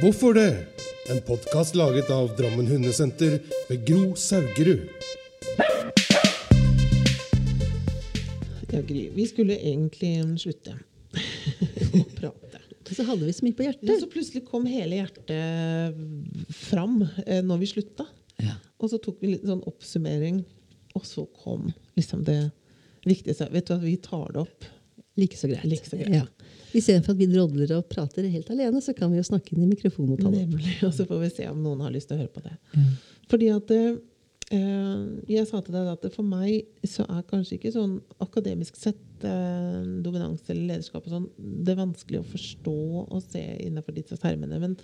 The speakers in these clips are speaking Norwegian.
Hvorfor det? En podkast laget av Drammen Hundesenter ved Gro Saugerud. Ja, Gry, vi skulle egentlig slutte å prate. Så hadde vi så mye på hjertet. hjertet. så plutselig kom hele hjertet fram eh, når vi slutta. Ja. Og så tok vi litt sånn oppsummering, og så kom liksom det viktigste. Vet du at vi tar det opp? Like så greit. Like så greit. Ja. Istedenfor at vi drodler og prater helt alene, så kan vi jo snakke inn i mikrofonen og ta det. Nemlig. Og så får vi se om noen har lyst til å høre på det. Fordi at eh, Jeg sa til deg at for meg så er kanskje ikke sånn akademisk sett eh, dominans eller lederskap og sånn, det er vanskelig å forstå og se innenfor disse termene. Men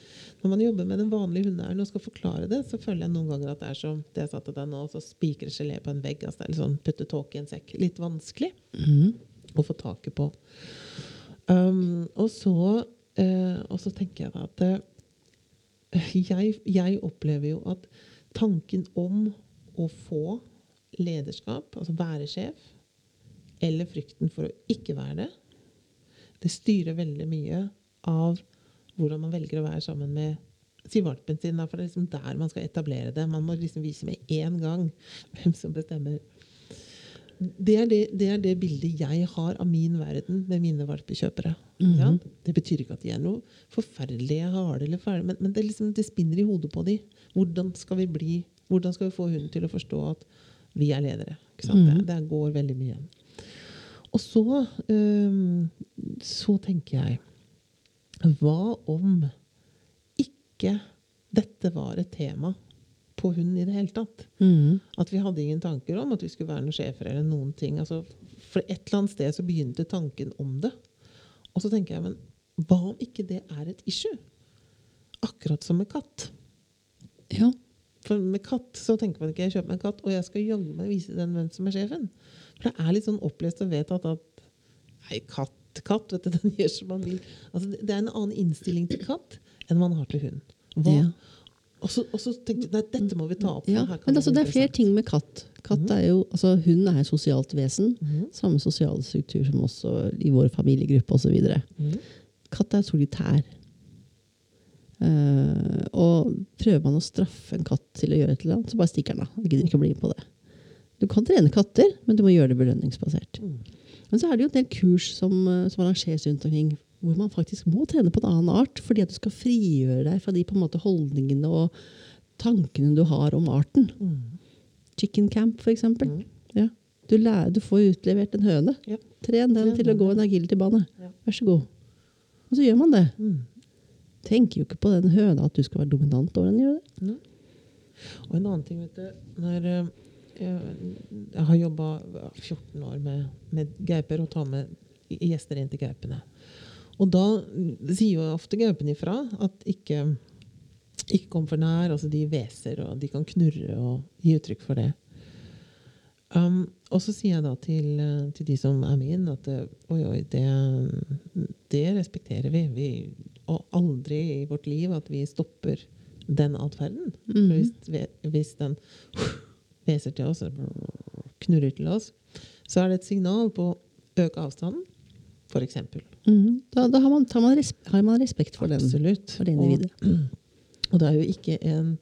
når man jobber med den vanlige hundeeieren og skal forklare det, så føler jeg noen ganger at det er som det jeg sa til deg nå, så spikre gelé på en vegg. altså det er litt sånn Putte tåke i en sekk. Litt vanskelig å få taket på. Um, og, så, uh, og så tenker jeg at uh, jeg, jeg opplever jo at tanken om å få lederskap, altså være sjef, eller frykten for å ikke være det, det styrer veldig mye av hvordan man velger å være sammen med si valpen sin. For det er liksom der man skal etablere det. Man må liksom vise med én gang hvem som bestemmer. Det er det, det er det bildet jeg har av min verden med mine valpekjøpere. Mm -hmm. ja? Det betyr ikke at de er noe forferdelige, harde eller fæle, men, men det, liksom, det spinner i hodet på dem. Hvordan skal vi bli, hvordan skal vi få hunden til å forstå at vi er ledere? Det, det går veldig mye igjen. Og så, um, så tenker jeg Hva om ikke dette var et tema på hund i det hele tatt? Mm. At vi hadde ingen tanker om at vi skulle være noen sjefer eller noen ting. Altså, for et eller annet sted så begynte tanken om det. Og så tenker jeg, men hva om ikke det er et issue? Akkurat som med katt. Ja. For med katt så tenker man ikke jeg kjøper meg en katt, og jeg skal jaggu meg vise den hvem som er sjefen. For det er litt sånn opplest og vedtatt at Nei, katt, katt, vet du, den gjør som man vil. Altså, det er en annen innstilling til katt enn man har til hund. Hva? Ja. Og, så, og så tenkte jeg nei, dette må vi ta opp. Ja, men altså, det er flere ting med katt. Katt er jo, altså Hun er et sosialt vesen. Mhm. Samme sosiale struktur som også i vår familiegruppe osv. Mhm. Katt er solitær. Uh, og prøver man å straffe en katt til å gjøre et eller annet, så bare stikker den av. Jeg gidder ikke å bli med på det. Du kan trene katter, men du må gjøre det belønningsbasert. Mm. Men så er det jo en del kurs som, eh, som arrangeres rundt omkring, hvor man faktisk må trene på en annen art, fordi at du skal frigjøre deg fra de måte holdningene og tankene du har om arten. Mm. Chicken camp, eksempel. Mm. Ja. Du, lærer, du får utlevert en høne. Ja. Tren den til å gå en agility-bane. Ja. Vær så god. Og så gjør man det. Mm. Tenker jo ikke på den høna at du skal være dominant over den. Gjør det? Og en annen ting, vet du når, eh, jeg, jeg har jobba 14 år med, med gauper og tar med gjester inn til gaupene. Og da sier jo ofte gaupene ifra at ikke, ikke kom for nær. Altså de hveser, og de kan knurre og gi uttrykk for det. Um, og så sier jeg da til, eh, til de som er min, at eh, oi, oi, det, det respekterer vi. vi. Og aldri i vårt liv at vi stopper den atferden. For Hvis, hvis den hveser til oss, knurrer til oss, så er det et signal på å øke avstanden, f.eks. Mhm. Da, da har, man, tar man respekt, har man respekt for, den, Absolutt. for det individet. Og, og det er jo ikke en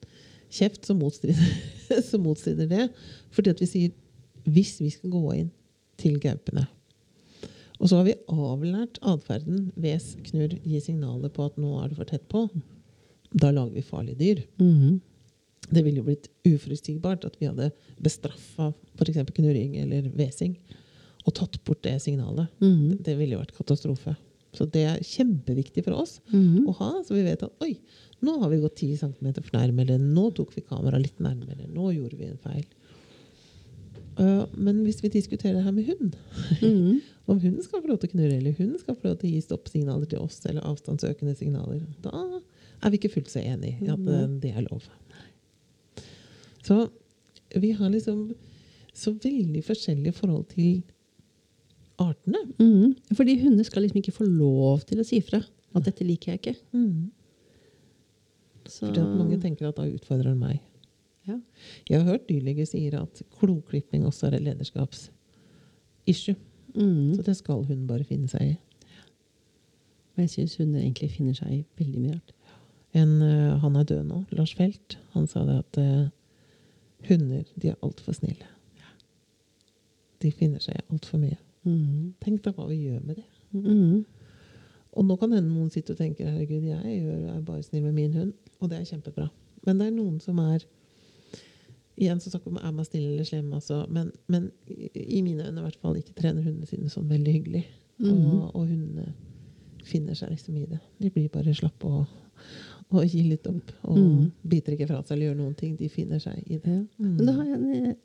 kjeft som motstrider, som motstrider det. Fordi at vi sier hvis vi skal gå inn til gaupene. Og så har vi avlært atferden ves, knurr, gi signaler på at nå er det for tett på. Da lager vi farlige dyr. Mhm. Det ville jo blitt uforutsigbart at vi hadde bestraffa f.eks. knurring eller hvesing og tatt bort det signalet. Mm. Det, ville jo vært katastrofe. Så det er kjempeviktig for oss mm. å ha, så vi vet at oi, nå har vi gått 10 cm for nærme, eller nå tok vi kameraet litt nærmere, nå gjorde vi en feil. Uh, men hvis vi diskuterer det her med hund, mm. om hunden skal få lov til å knurre, eller hunden skal få lov til å gi stoppsignaler til oss, eller avstandsøkende signaler, da er vi ikke fullt så enig i at uh, det er lov. Så vi har liksom så veldig forskjellige forhold til artene. Mm. Fordi hunder skal liksom ikke få lov til å si fra. At 'dette liker jeg ikke'. Så, Fordi at mange tenker at da utfordrer han meg. ja. Jeg har hørt dyrleger sier at kloklipping også er et lederskapsissue. Mm. Så det skal hun bare finne seg i. Og jeg syns hunder egentlig finner seg i veldig mye rart. en eh, Han er død nå, Lars Felt. Han sa det at uh, hunder de er altfor snille. De finner seg i altfor mye. Mm. Tenk da hva vi gjør med det. Mm. Og nå kan hende noen sitter og tenker herregud, jeg er bare snill med min hund. Og det er kjempebra. Men det er noen som er Igjen så snakker vi om er man snill eller slem, altså. Men, men i, mine øyne i hvert fall ikke trener hundene sine sånn veldig hyggelig. Mm. Og, og hundene finner seg liksom i det. De blir bare slappe og, og gir litt opp. Og mm. biter ikke fra seg eller gjør noen ting. De finner seg i det. Ja. Mm. Men da har jeg en eksempel,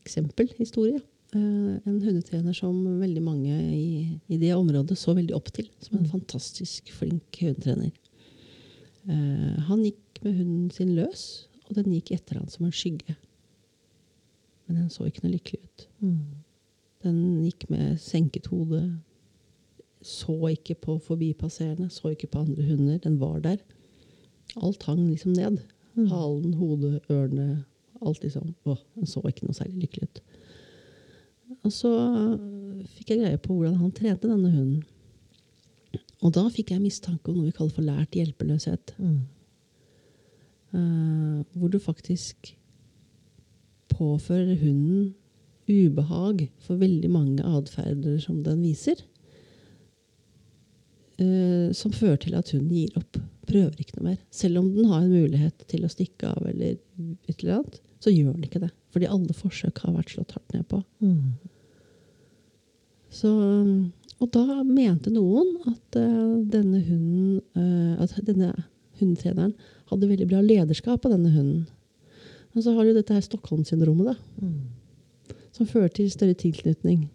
eksempelhistorie. Eh, en hundetrener som veldig mange i, i det området så veldig opp til. Som en Mm. fantastisk flink hundetrener. Eh, han gikk med hunden sin løs, og den gikk etter han som en skygge. Men den så ikke noe lykkelig ut. Mm. Den gikk med senket hode. Så ikke på forbipasserende, så ikke på andre hunder. Den var der. Alt hang liksom ned. Mm. Halen, hodet, ørene. Alt liksom. Åh, den så ikke noe særlig lykkelig ut. Og så øh, fikk jeg greie på hvordan han trente denne hunden. Og da fikk jeg mistanke om noe vi kaller for lært hjelpeløshet. Mm. Uh, hvor du faktisk påfører hunden ubehag for veldig mange atferder som den viser. Uh, som fører til at hunden gir opp. Prøver ikke noe mer. Selv om den har en mulighet til å stikke av, eller et eller annet, så gjør den ikke det. Fordi alle forsøk har vært slått hardt ned på. Mm. Så, og da mente noen at eh, denne hunden eh, At denne hundetreneren hadde veldig bra lederskap av denne hunden. Men så har du dette her Stockholm-syndromet, da, Mm. som fører til større tilknytning.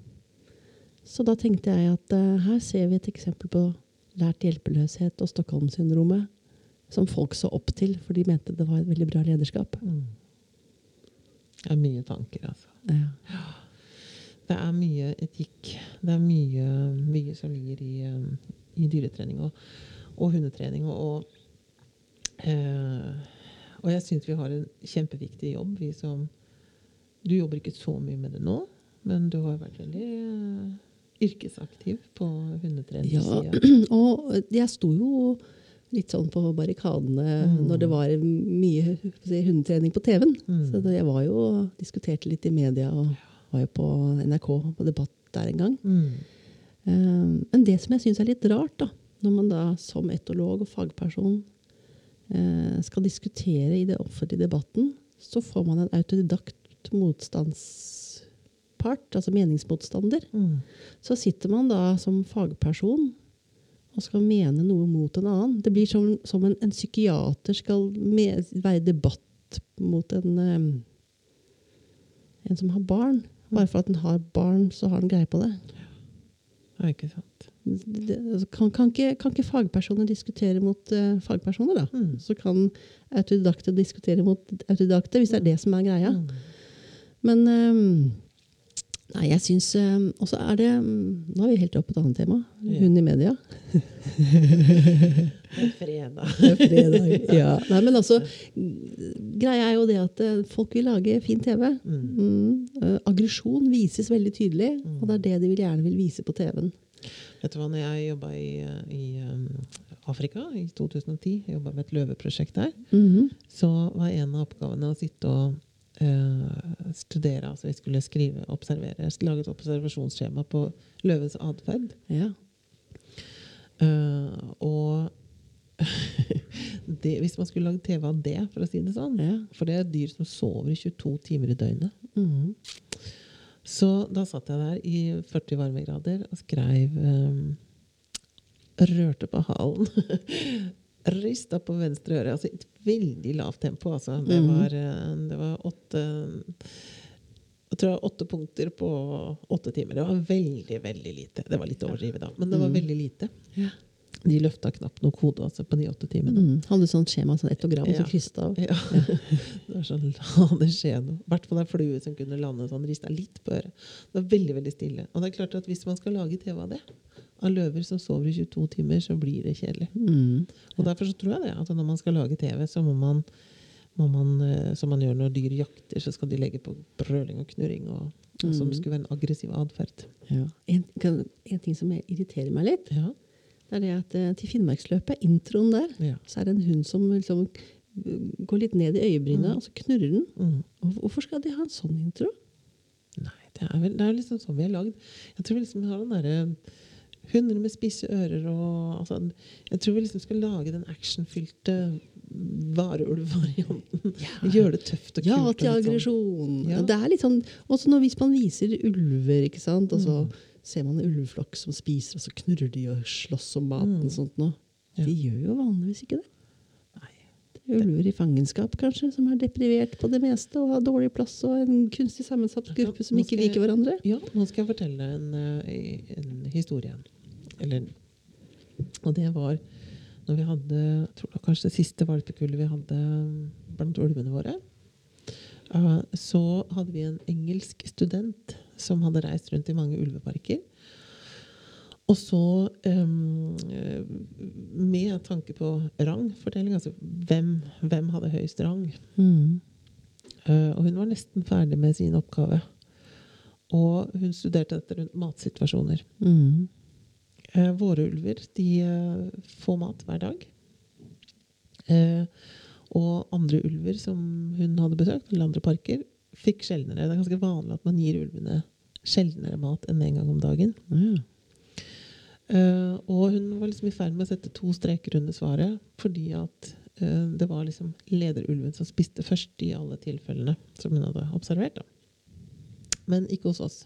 Så da tenkte jeg at uh, her ser vi et eksempel på lært hjelpeløshet og Stockholm-syndromet. Som folk så opp til, for de mente det var et veldig bra lederskap. Mm. Det er mye tanker, altså. Ja. Det er mye etikk. Det er mye, mye som ligger i, eh, i dyretrening og, og hundetrening. Og, eh, og jeg syns vi har en kjempeviktig jobb, vi som Du jobber ikke så mye med det nå, men du har vært veldig eh, yrkesaktiv på Ja, og jeg sto jo litt sånn på barrikadene Mm. når det var mye si, hundetrening på TV-en. Mm. Så det, jeg var jo diskuterte litt i media og var jo på NRK på debatt der en gang. Mm. Eh, men det som jeg syns er litt rart, da, når man da som etolog og fagperson eh, skal diskutere i den offentlige debatten, så får man en autodidakt motstandspart, altså meningsmotstander. Mm. Så sitter man da som fagperson og skal mene noe mot en annen. Det blir som, som en, en psykiater skal med, være i debatt mot en, eh, en som har barn. Bare for at den har barn, så har den greie på det. Ja, ikke sant. det altså, kan, kan, ikke, kan ikke fagpersoner diskutere mot uh, fagpersoner, da? Mm. Så kan autodidakte diskutere mot autodidakte, hvis det er det som er greia. Mm. Men eh, Nei, jeg syns Og så er det mm, Nå er vi helt oppe på et annet tema. Ja. Hund i media. Det er fredag. Det er fredag. ja. Nei, men altså, greia er jo det at eh, folk vil lage fin TV. Mm. Mm. Eh, aggresjon vises veldig tydelig, Mm. og det er det de vil gjerne vil vise på TV-en. Vet du hva, når jeg jobba i, i um, Afrika i 2010, jeg jobba med et løveprosjekt der, Mhm. så var en av oppgavene å sitte og eh, studere. Altså vi skulle skrive, observere, lage et observasjonsskjema på løvens atferd. Ja. Eh, og det, hvis man skulle lage TV av det, for å si det sånn ja. For det er et dyr som sover i 22 timer i døgnet. Mhm. Så da satt jeg der i 40 varmegrader og skrev um, Rørte på halen. Rista på venstre øre. Altså et veldig lavt tempo. Altså. Det, Mhm. var, eh, det var åtte jeg tror åtte punkter på åtte timer. Det var veldig, veldig lite. Det var litt overdrivet, da. Men det var Mhm. veldig lite. Ja. De løfta knapt nok hodet altså, på de åtte timene. Mm. Hadde sånt skjema, sånn ettogram, Ja. som krysset av. Ja. Det var sånn, la det skje noe. I hvert fall en flue som kunne lande sånn, rista litt på øret. Det var veldig veldig stille. Og det er klart at hvis man skal lage TV av det, av løver som sover i 22 timer, så blir det kjedelig. Mm. Og derfor så tror jeg det, at når man skal lage TV, så må man, må man eh, som man gjør når dyr jakter, så skal de legge på brøling og knurring. Og, mm. som skulle være en aggressiv atferd. Ja. En, en ting som irriterer meg litt, Ja. Det er det at eh, Til Finnmarksløpet, introen der, Ja. så er det en hund som liksom eh, går litt ned i øyebrynet, og så knurrer den. Mm. Og Hvorfor skal de ha en sånn intro? Nei, det er, vel, det er liksom sånn vi er lagd. Jeg tror vi liksom har den derre Hunder med spisse ører og altså, Jeg tror vi liksom skal lage den actionfylte varulvvarianten. Gjøre det tøft og kult. Ja til sånn- aggresjon. Ja. Det er litt sånn, også når hvis man viser ulver, ikke sant? og så Mm. ser man en ulveflokk som spiser, og så knurrer de og slåss om maten. Mm. og sånt noe. Ja. De gjør jo vanligvis ikke det. Er ulver i fangenskap, kanskje, som er deprivert på det meste og har dårlig plass og en kunstig sammensatt gruppe som ikke liker hverandre. Ja, nå skal jeg fortelle en, eh, en historie. Eller Og det var når vi hadde jeg tror var kanskje det siste valpekullet vi hadde blant ulvene våre. Eh, Så hadde vi en engelsk student som hadde reist rundt i mange ulveparker. Og så, eh, med tanke på rangfordeling, altså hvem, hvem hadde høyest rang, Mm. Uh, og hun var nesten ferdig med sin oppgave. Og hun studerte dette rundt matsituasjoner. Mm. Uh, våre ulver de uh, får mat hver dag. Og andre ulver som hun hadde besøkt, eller andre parker, fikk sjeldnere. Det er ganske vanlig at man gir ulvene sjeldnere mat enn en gang om dagen. Ja. Eh, og hun var liksom i ferd med å sette to streker under svaret, fordi at uh, det var liksom lederulven som spiste først i alle tilfellene som hun hadde observert. Da. Men ikke hos oss.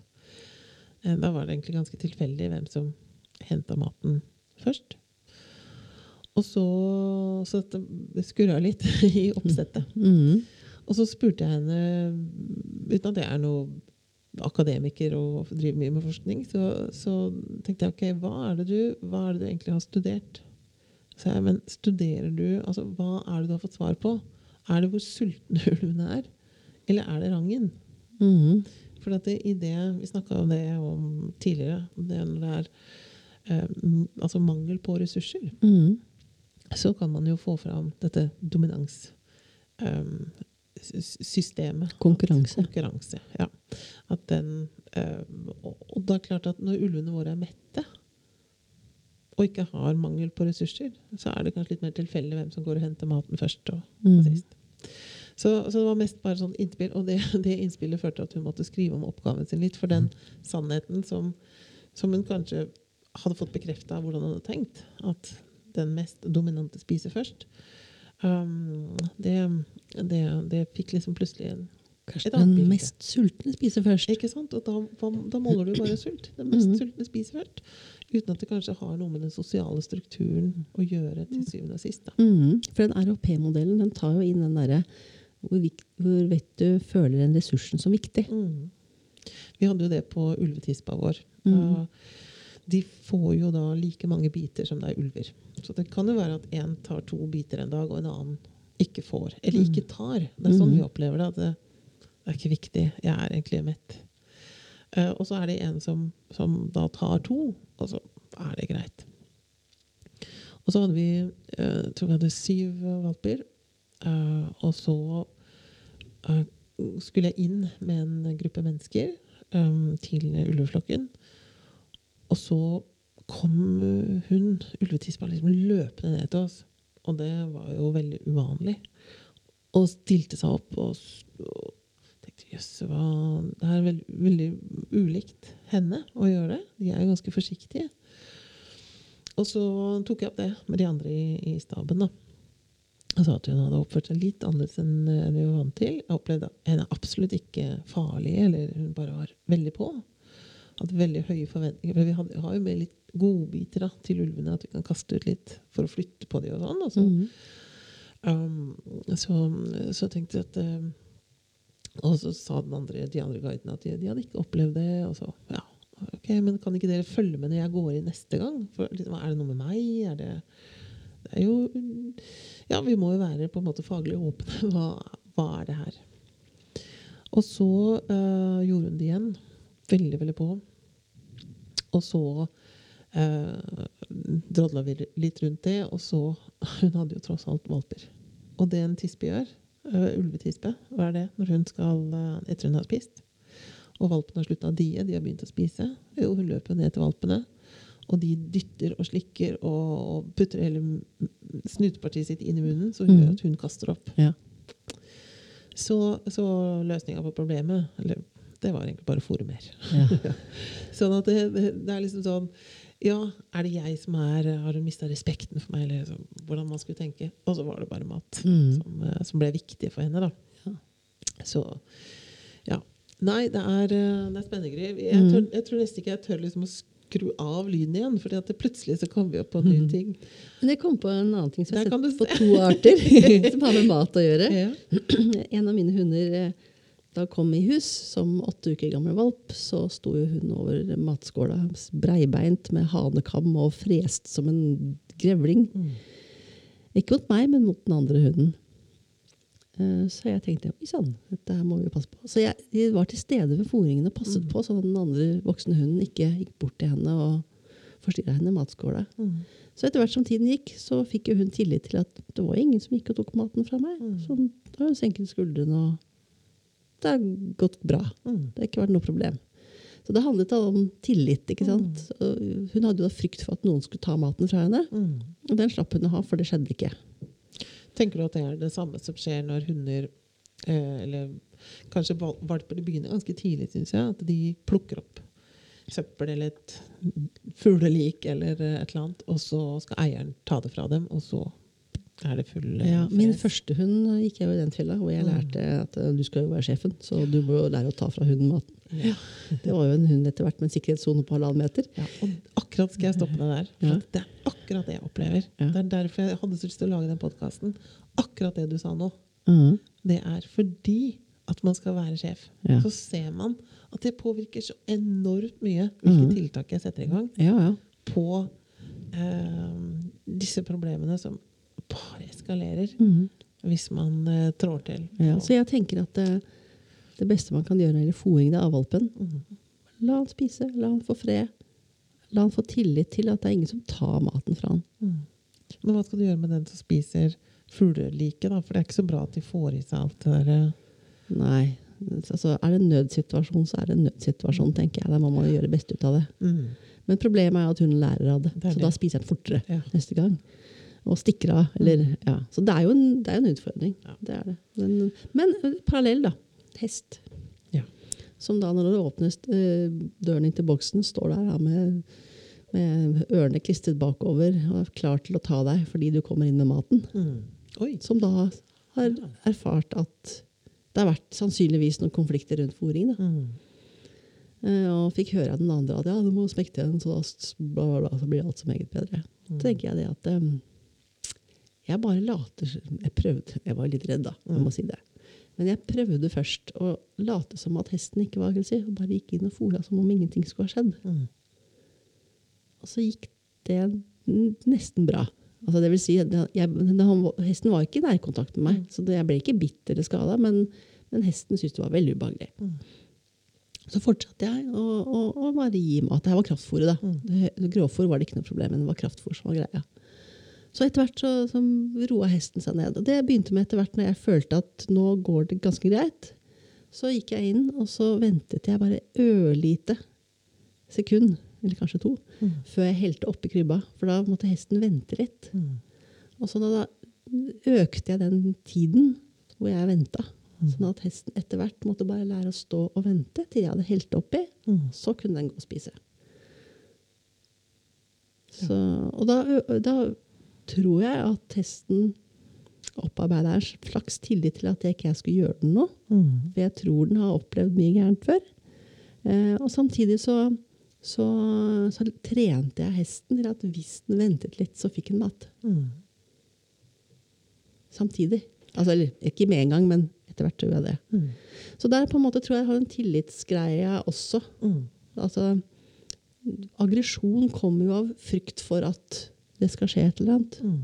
Uh, da var det egentlig ganske tilfeldig hvem som henta maten først. Og så, så det skurra litt i oppsettet. Mm. Og så spurte jeg henne, uten at det er noe akademiker og driver mye med forskning, så, så tenkte jeg ok, hva er, det du, hva er det du egentlig har studert? Så jeg, men studerer du, altså hva er det du har fått svar på? Er det hvor sulten ulvene er? Eller er det rangen? Mm. For at det, i det, vi snakka om det om tidligere, det når det er eh, altså mangel på ressurser, Mm. så kan man jo få fram dette dominanssystemet. Konkurranse. Konkurranse, ja. At den, eh, og, da er det klart at når ulvene våre er mette, og ikke har mangel på ressurser, så er det kanskje litt mer tilfeldig hvem som går og henter maten først og, og Mm. sist. Så, så det var mest bare sånn innspill, og det, det innspillet førte til at hun måtte skrive om oppgaven sin litt, for den sannheten som, som hun kanskje hadde fått bekrefta hvordan hun hadde tenkt, at den mest dominante spiser først, um, det, det, det fikk liksom plutselig en Kanskje den mest sultne spiser først. Ikke sant? Og da, da måler du bare sult. Den mest Mhm. sultne spiser først. Uten at det kanskje har noe med den sosiale strukturen å gjøre til syvende og sist. Mm. For den RHP-modellen den tar jo inn den derre hvor, hvor vet du føler den ressursen som viktig. Mm. Vi hadde jo det på ulvetispa vår. Mhm. Uh, de får jo da like mange biter som det er ulver. Så det kan jo være at én tar to biter en dag, og en annen ikke får. Eller ikke tar. Det er sånn vi opplever det. At det, det er ikke viktig. Jeg er egentlig mett. Uh, og så er det en som, som da tar to, og så er det greit. Og så hadde vi uh, jeg tror vi hadde syv valper. Uh, og så skulle jeg inn med en gruppe mennesker um, til ulveflokken. Og så kom hun, ulvetispa, liksom løpende ned til oss. Og det var jo veldig uvanlig. Og stilte seg opp og, og tenkte jøss, Det er veldig, veldig ulikt henne å gjøre det. De er jo ganske forsiktige. Og så tok jeg opp det med de andre i, i staben. da. Og sa at hun hadde oppført seg litt annerledes enn vi var vant til. Jeg opplevde henne absolutt ikke farlig, eller hun bare var veldig på. Hadde veldig høye forventninger. For vi hadde, har jo med litt godbiter da, til ulvene, at vi kan kaste ut litt for å flytte på dem og sånn. Altså. så, -hmm. um, så, så tenkte jeg at um, Og så sa den andre, de andre guidene at de, de hadde ikke opplevd det. Og så, ja, ok, men kan ikke dere følge med når jeg går inn neste gang? For, liksom, er det noe med meg? Er det, det er jo Ja, vi må jo være på en måte faglig åpne. Hva, hva er det her? Og så uh, gjorde hun det igjen. Veldig, veldig på. Og så eh, drodla vi litt rundt det, og så Hun hadde jo tross alt valper. Og det en tispe gjør, uh, ulvetispe, hva er det når hun skal uh, etter hun har spist? Og valpene har slutta å die, de har begynt å spise. Jo, hun løper ned til valpene og de dytter og slikker og, og putter hele snutepartiet sitt inn i munnen, så hun gjør Mhm. at hun kaster opp. Ja. Så, så løsninga på problemet eller, det var egentlig bare å fôre mer. Ja. Sånn at det, det, er liksom sånn Ja, er det jeg som er Har hun mista respekten for meg? Eller så, hvordan man skulle tenke. Og så var det bare mat Mm. som, eh, som ble viktig for henne, da. Ja. Så ja. Nei, det er, eh, det er spennende greier. Jeg, Mm. jeg tror nesten ikke jeg tør liksom å skru av lyden igjen, for plutselig så kommer vi opp på nye Mm. ting. Men jeg kom på en annen ting som jeg har sett på to arter som har med mat å gjøre. Ja. En av mine hunder eh, kom i hus som åtte uker gammel valp, så sto jo hun over matskåla breibeint med hanekam og frest som en grevling. Mm. Ikke mot meg, men mot den andre hunden. Eh, Så jeg tenkte oi sann, dette her må vi passe på. Så jeg, jeg var til stede ved fòringen og passet Mm. på, så den andre voksne hunden ikke gikk bort til henne og forstyrra henne i matskåla. Mm. Så etter hvert som tiden gikk, så fikk jo hun tillit til at det var ingen som gikk og tok maten fra meg. Mm. Så da har hun senket skuldrene, og det har gått bra. Mm. Det har ikke vært noe problem. Så det handlet om tillit. ikke sant? Mm. Hun hadde jo da frykt for at noen skulle ta maten fra henne. Mm. Og den slapp hun å ha, for det skjedde ikke. Tenker du at det er det samme som skjer når hunder eh, Eller kanskje val- valper Det begynner ganske tidlig, syns jeg. At de plukker opp søppel eller et fuglelik eller et eller annet, og så skal eieren ta det fra dem, og så er det full eh, Ja, min første hund gikk jeg jo i den fella, hvor jeg Mm. lærte at eh, du skal jo være sjefen, så du må jo lære å ta fra hunden maten. Ja. Det var jo en hund etter hvert med en sikkerhetssone på halvannen meter. Ja, og akkurat skal jeg stoppe deg der. For det er akkurat det jeg opplever. Det er derfor jeg hadde så lyst til å lage den podkasten. Akkurat det du sa nå. Mm. Det er fordi at man skal være sjef. Så ser man at det påvirker så enormt mye hvilke mm. tiltak jeg setter i gang Ja, ja. på eh, disse problemene som bare eskalerer mm. hvis man eh, trår til. ja. Så jeg tenker at det, det beste man kan gjøre er å fôring av valpen, Mm. la han spise, la han få fred. La han få tillit til at det er ingen som tar maten fra han. Mm. Men hva skal du gjøre med den som spiser fugleliket? da? For det er ikke så bra at de får i seg alt det der. eh, Nei. Altså, er det en nødsituasjon, så er det en nødsituasjon, tenker jeg. Da må man gjøre det beste ut av det. Mm. Men problemet er at hun lærer av det, Det så det. da spiser den fortere Ja. neste gang. Og stikker av. Eller, ja. Så det er jo en, det er en utfordring. Ja. Det er det. Men, men eh, parallell, da. Hest. Ja. Som da, når det åpnes eh, døren inn til boksen, står der da med, med ørene klistret bakover og er klar til å ta deg fordi du kommer inn med maten. Mm. Som da har erfart at det har vært sannsynligvis noen konflikter rundt fôring. Da. Mm. Eh, og fikk høre av den andre at ja, du må smekte den, så da s- bla, bla, bla, så blir alt så meget bedre. Mm. Så tenker jeg det at em, jeg bare later Jeg prøvde, jeg var litt redd, da. Jeg må si det. Men jeg prøvde først å late som at hesten ikke var aggressiv. og Bare gikk inn og fola som om ingenting skulle ha skjedd. Mm. Og så gikk det nesten bra. Altså det vil si, jeg, jeg, han, Hesten var ikke i nærkontakt med meg, Mm. så det, jeg ble ikke bitt eller skada. Men, men hesten syntes det var veldig ubehagelig. Mm. Så fortsatte jeg å, å, å bare gi mat. Det her var kraftfôret. da. Mm. Det- Grovfôr var det ikke noe problem, men det var kraftfôr som var greia. Så etter hvert så, så roa hesten seg ned. Og det begynte med etter hvert når jeg følte at nå går det ganske greit. Så gikk jeg inn, og så ventet jeg bare ørlite sekund, eller kanskje to, Mm. før jeg helte oppi krybba. For da måtte hesten vente litt. Mm. Og så da, da økte jeg den tiden hvor jeg venta. Mm. Sånn at hesten etter hvert måtte bare lære å stå og vente til jeg hadde helt oppi. Mm. Så kunne den gå og spise. Så, og da, da tror jeg at hesten opparbeida en slags tillit til at jeg ikke skulle gjøre den noe. Mm. For jeg tror den har opplevd mye gærent før. Eh, og samtidig så, så, så trente jeg hesten til at hvis den ventet litt, så fikk den mat. Mm. Samtidig. Altså, eller ikke med en gang, men etter hvert tror jeg det. Mm. Så der på en måte tror jeg jeg har en tillitsgreie også. Mm. Altså, aggresjon kommer jo av frykt for at det skal skje et eller annet. Mm.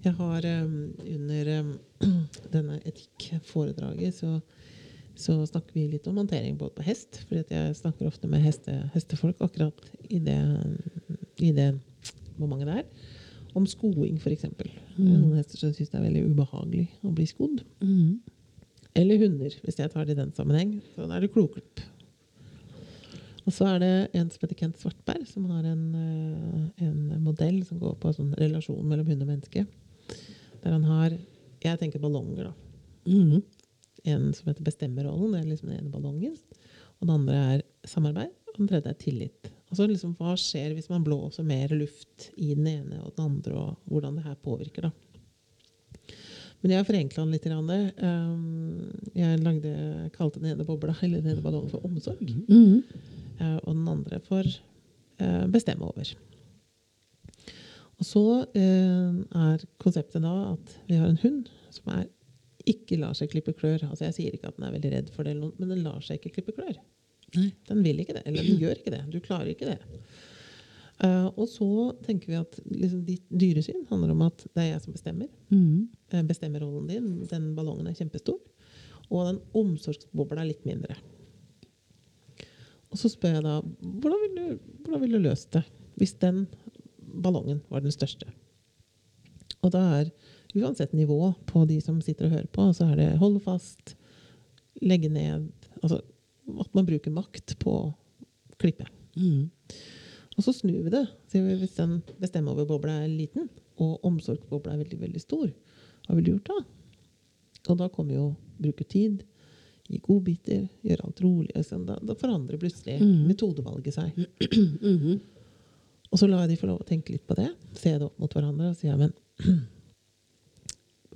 Jeg har um, under um, denne etikkforedraget så, så snakker vi litt om håndtering både på hest, For jeg snakker ofte med heste, hestefolk akkurat i det, i det momentet der. Om skoing, f.eks. Mm. Noen hester som syns det er veldig ubehagelig å bli skodd. Eller hunder, hvis jeg tar det i den sammenheng. Så da er det kloklupp. Og så er det en som heter Kent Svartberg, som har en, eh, en modell som går på sånn relasjon mellom hund og menneske. Der han har Jeg tenker ballonger, da. Mhm. En som heter bestemmerrollen, det er liksom den ene ballongen. Og den andre er samarbeid, og den tredje er tillit. Altså liksom, Hva skjer hvis man blåser mer luft i den ene og den andre, og hvordan det her påvirker, da. Men jeg har forenkla den litt. grann. Um, jeg lagde, kalte den ene bobla, eller den ene ballongen for omsorg. Mm eh, og den andre for eh, bestemme over. Og så eh, er konseptet da at vi har en hund som er, ikke lar seg klippe klør. Altså Jeg sier ikke at den er veldig redd for det, men den lar seg ikke klippe klør. Nei. Den vil ikke det, eller den gjør ikke det. Du klarer ikke det. Uh, og så tenker vi at liksom, ditt dyresyn handler om at det er jeg som bestemmer. Mm. Bestemmer rollen din. Den ballongen er kjempestor. Og den omsorgsbobla er litt mindre. Og så spør jeg da hvordan ville du, hvordan vil du løst det hvis den ballongen var den største? Og da er uansett nivå på de som sitter og hører på, så er det holde fast, legge ned Altså at man bruker makt på å klippe. Mhm. Og så snur vi det. Vi, hvis den bestemmeoverbobla er liten, og omsorgsbobla er veldig veldig stor, hva ville du gjort da? Og da kommer jo bruke tid, gi godbiter, gjøre alt rolig. Liksom. Da, da forandrer plutselig Mhm. metodevalget seg. Mhm. Og så lar jeg de få lov å tenke litt på det, se det opp mot hverandre, og si ja, men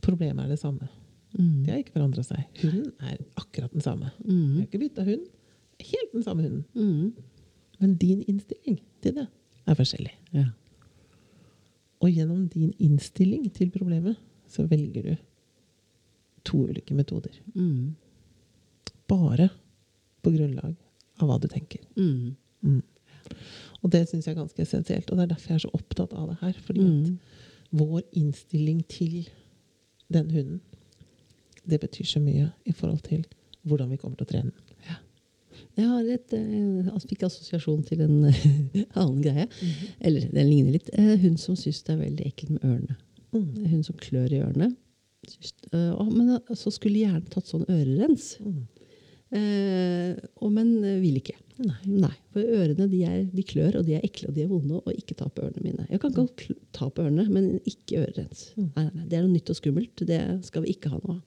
problemet er det samme. Mm. De har ikke forandra seg. Hunden er akkurat den samme. Mm. Jeg har ikke bytta hund. Helt den samme hunden. Mhm. Men din innstilling til det er forskjellig. Ja. Og gjennom din innstilling til problemet, så velger du to ulike metoder. Mhm. Bare på grunnlag av hva du tenker. Mm. Mm. Og det syns jeg er ganske essensielt. Og det er derfor jeg er så opptatt av det her. Fordi at Mhm. vår innstilling til den hunden, det betyr så mye i forhold til hvordan vi kommer til å trene den. Jeg har et, eh, altså fikk assosiasjon til en annen greie. Eller den ligner litt. Eh, hun som syns det er veldig ekkelt med ørene. Mm. Hun som klør i ørene. Syns- eh, men eh, så skulle gjerne tatt sånn ørerens. Mm. Eh, og, men eh, vil ikke. Nei. For ørene de, er, de klør, og de er ekle og de er vonde. Og ikke ta på ørene mine. Jeg kan godt ta på ørene, men ikke ørerens. Mm. Nei, nei, nei, det er noe nytt og skummelt. Det skal vi ikke ha noe av.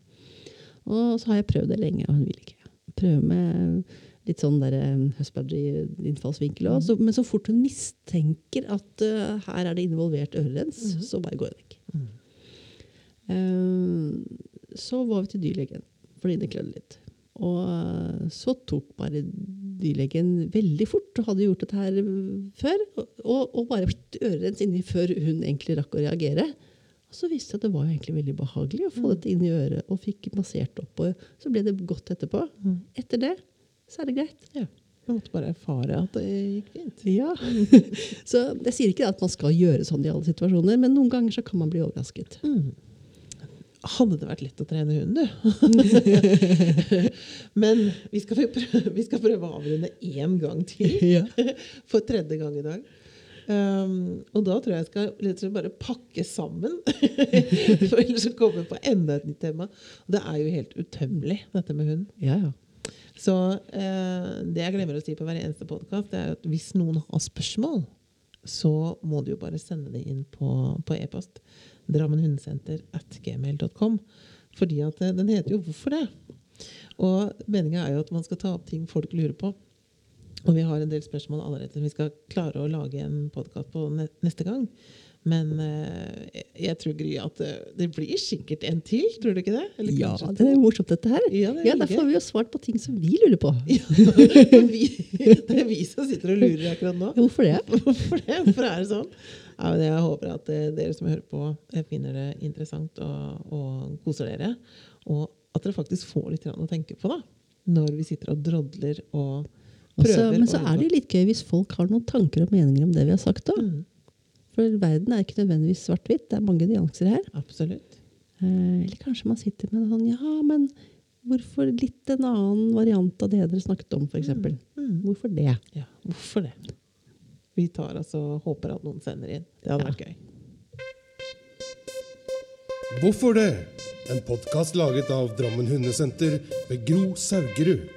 Og så har jeg prøvd det lenge, og hun vil ikke. Prøve med litt sånn der eh, òg. Mm. Men så fort hun mistenker at uh, her er det involvert ørerens, mm. så bare går hun vekk. Mm. Uh, så var vi til dyrlegen, fordi det klødde litt. Og så tok bare dyrlegen veldig fort, og hadde gjort dette her før. Og, og, bare ørerens inni før hun egentlig rakk å reagere. Og så viste det at det var egentlig veldig behagelig å få Mm. dette inn i øret, og fikk massert opp. Og så ble det godt etterpå. Mm. Etter det så er det greit. Ja. Jeg måtte bare erfare at det gikk fint. Ja. så jeg sier ikke at man skal gjøre sånn i alle situasjoner, men noen ganger så kan man bli overrasket. Mm. Hadde det vært lett å trene hunden, du? Men vi skal, prøve, vi skal prøve å avrunde én gang til. For tredje gang i dag. Um, og da tror jeg jeg skal rett og slett bare pakke sammen. For ellers så kommer vi på enda et nytt tema. Det er jo helt utømmelig, dette med hund. Ja, ja. Så eh, det jeg glemmer å si på hver eneste podkast, er at hvis noen har spørsmål, så må du jo bare sende det inn på, på e-post. Drammenhundesenter at gmail.com. Fordi at eh, den heter jo 'Hvorfor det?' Og meninga er jo at man skal ta opp ting folk lurer på. Og vi har en del spørsmål allerede som vi skal klare å lage en podkast på neste gang. Men uh, jeg tror Gry at eh, det blir sikkert en til, tror du ikke det? Eller Ja, det er morsomt dette her. Ja, det Ja, veldig Der får vi jo svart på ting som vi lurer på. Ja, vi, det er vi som sitter og lurer akkurat nå. Hvorfor det? Hvorfor det? Hvorfor er det sånn? Ja, men jeg håper at uh, dere som hører på, finner det interessant og, og koser dere. Og at dere faktisk får litt å tenke på da, når vi sitter og drodler og Også, prøver. men så er det litt gøy hvis folk har noen tanker og meninger om det vi har sagt. Mm, For verden er ikke nødvendigvis svart-hvitt. Det er mange nyanser her. absolutt. Eh, eller kanskje man sitter med sånn Ja, men hvorfor litt en annen variant av det dere snakket om, f.eks.? Mm. Hvorfor det? Ja, hvorfor det? Vi tar altså, håper at noen sender inn. Det hadde Ja. vært gøy. Hvorfor det? En podkast laget av Drammen Hundesenter ved Gro Saugerud.